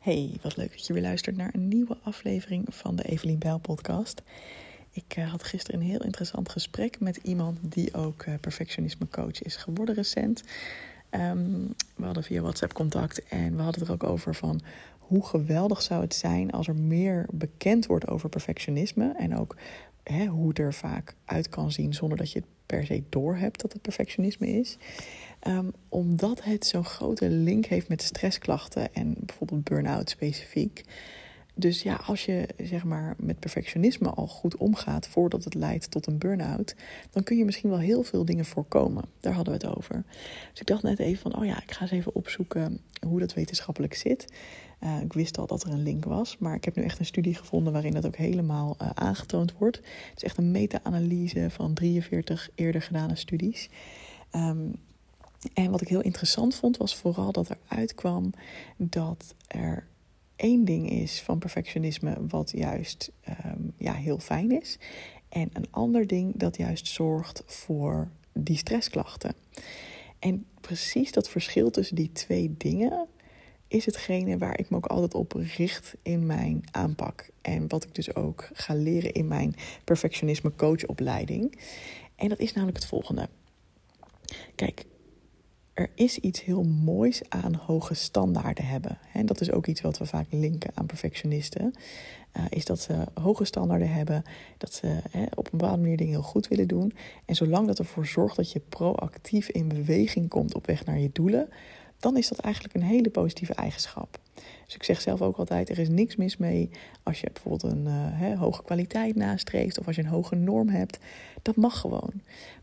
Hey, wat leuk dat je weer luistert naar een nieuwe aflevering van de Evelien Bijl podcast. Ik uh, had gisteren een heel interessant gesprek met iemand die ook uh, perfectionisme coach is geworden recent. Um, we hadden via WhatsApp contact en we hadden het er ook over van hoe geweldig zou het zijn als er meer bekend wordt over perfectionisme en ook hè, hoe het er vaak uit kan zien zonder dat je het per se doorhebt dat het perfectionisme is. Um, omdat het zo'n grote link heeft met stressklachten en bijvoorbeeld burn-out specifiek. Dus ja, als je zeg maar met perfectionisme al goed omgaat voordat het leidt tot een burn-out, dan kun je misschien wel heel veel dingen voorkomen. Daar hadden we het over. Dus ik dacht net even van, oh ja, ik ga eens even opzoeken hoe dat wetenschappelijk zit. Uh, ik wist al dat er een link was, maar ik heb nu echt een studie gevonden waarin dat ook helemaal uh, aangetoond wordt. Het is echt een meta-analyse van 43 eerder gedane studies. Um, en wat ik heel interessant vond, was vooral dat er uitkwam dat er één ding is van perfectionisme wat juist um, ja, heel fijn is. En een ander ding dat juist zorgt voor die stressklachten. En precies dat verschil tussen die twee dingen is hetgene waar ik me ook altijd op richt in mijn aanpak. En wat ik dus ook ga leren in mijn perfectionisme coachopleiding. En dat is namelijk het volgende. Kijk, er is iets heel moois aan hoge standaarden hebben. En dat is ook iets wat we vaak linken aan perfectionisten. Uh, is dat ze hoge standaarden hebben, dat ze hè, op een bepaalde manier dingen heel goed willen doen. En zolang dat ervoor zorgt dat je proactief in beweging komt op weg naar je doelen, dan is dat eigenlijk een hele positieve eigenschap. Dus ik zeg zelf ook altijd: er is niks mis mee als je bijvoorbeeld een uh, hoge kwaliteit nastreeft of als je een hoge norm hebt. Dat mag gewoon.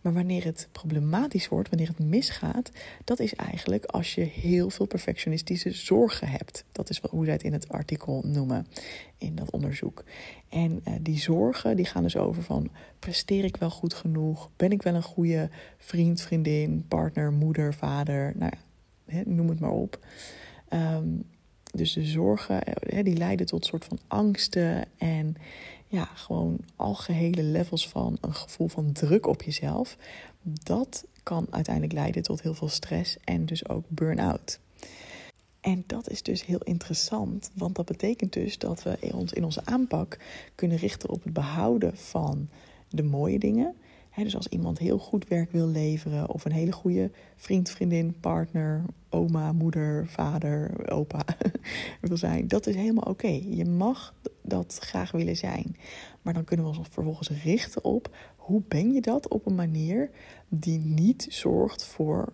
Maar wanneer het problematisch wordt, wanneer het misgaat, dat is eigenlijk als je heel veel perfectionistische zorgen hebt. Dat is hoe zij het in het artikel noemen, in dat onderzoek. En uh, die zorgen die gaan dus over van presteer ik wel goed genoeg? Ben ik wel een goede vriend, vriendin, partner, moeder, vader? Nou ja, noem het maar op. Um, dus de zorgen, die leiden tot soort van angsten en ja, gewoon algehele levels van een gevoel van druk op jezelf. Dat kan uiteindelijk leiden tot heel veel stress en dus ook burn-out. En dat is dus heel interessant, want dat betekent dus dat we ons in onze aanpak kunnen richten op het behouden van de mooie dingen dus als iemand heel goed werk wil leveren of een hele goede vriend, vriendin, partner, oma, moeder, vader, opa wil zijn, dat is helemaal oké. Je mag dat graag willen zijn. Maar dan kunnen we ons vervolgens richten op hoe ben je dat op een manier die niet zorgt voor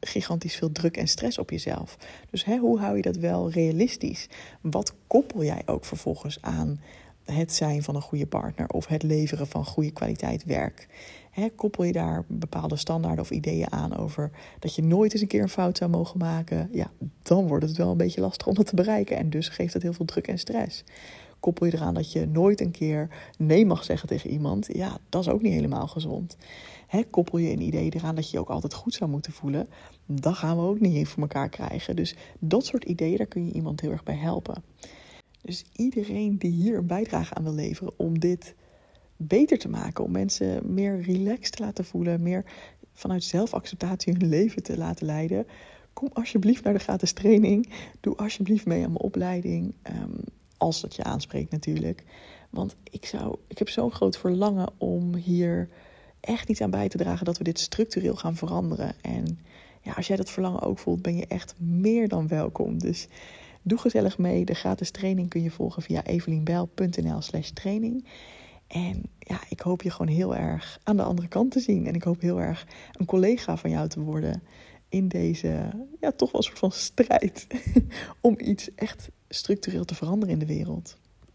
gigantisch veel druk en stress op jezelf. Dus hoe hou je dat wel realistisch? Wat koppel jij ook vervolgens aan het zijn van een goede partner of het leveren van goede kwaliteit werk. Koppel je daar bepaalde standaarden of ideeën aan over dat je nooit eens een keer een fout zou mogen maken, ja, dan wordt het wel een beetje lastig om dat te bereiken en dus geeft het heel veel druk en stress. Koppel je eraan dat je nooit een keer nee mag zeggen tegen iemand, ja, dat is ook niet helemaal gezond. koppel je een idee eraan dat je je ook altijd goed zou moeten voelen, dan gaan we ook niet voor elkaar krijgen. Dus dat soort ideeën, daar kun je iemand heel erg bij helpen. Dus iedereen die hier een bijdrage aan wil leveren om dit beter te maken, om mensen meer relaxed te laten voelen, meer vanuit zelfacceptatie hun leven te laten leiden, kom alsjeblieft naar de gratis training. Doe alsjeblieft mee aan mijn opleiding, um, als dat je aanspreekt natuurlijk. Want ik, zou, ik heb zo'n groot verlangen om hier echt iets aan bij te dragen dat we dit structureel gaan veranderen. En ja, als jij dat verlangen ook voelt, ben je echt meer dan welkom. Dus Doe gezellig mee. De gratis training kun je volgen via evelienbijl.nl slash training. En ja, ik hoop je gewoon heel erg aan de andere kant te zien. En ik hoop heel erg een collega van jou te worden in deze, ja, toch wel een soort van strijd om iets echt structureel te veranderen in de wereld.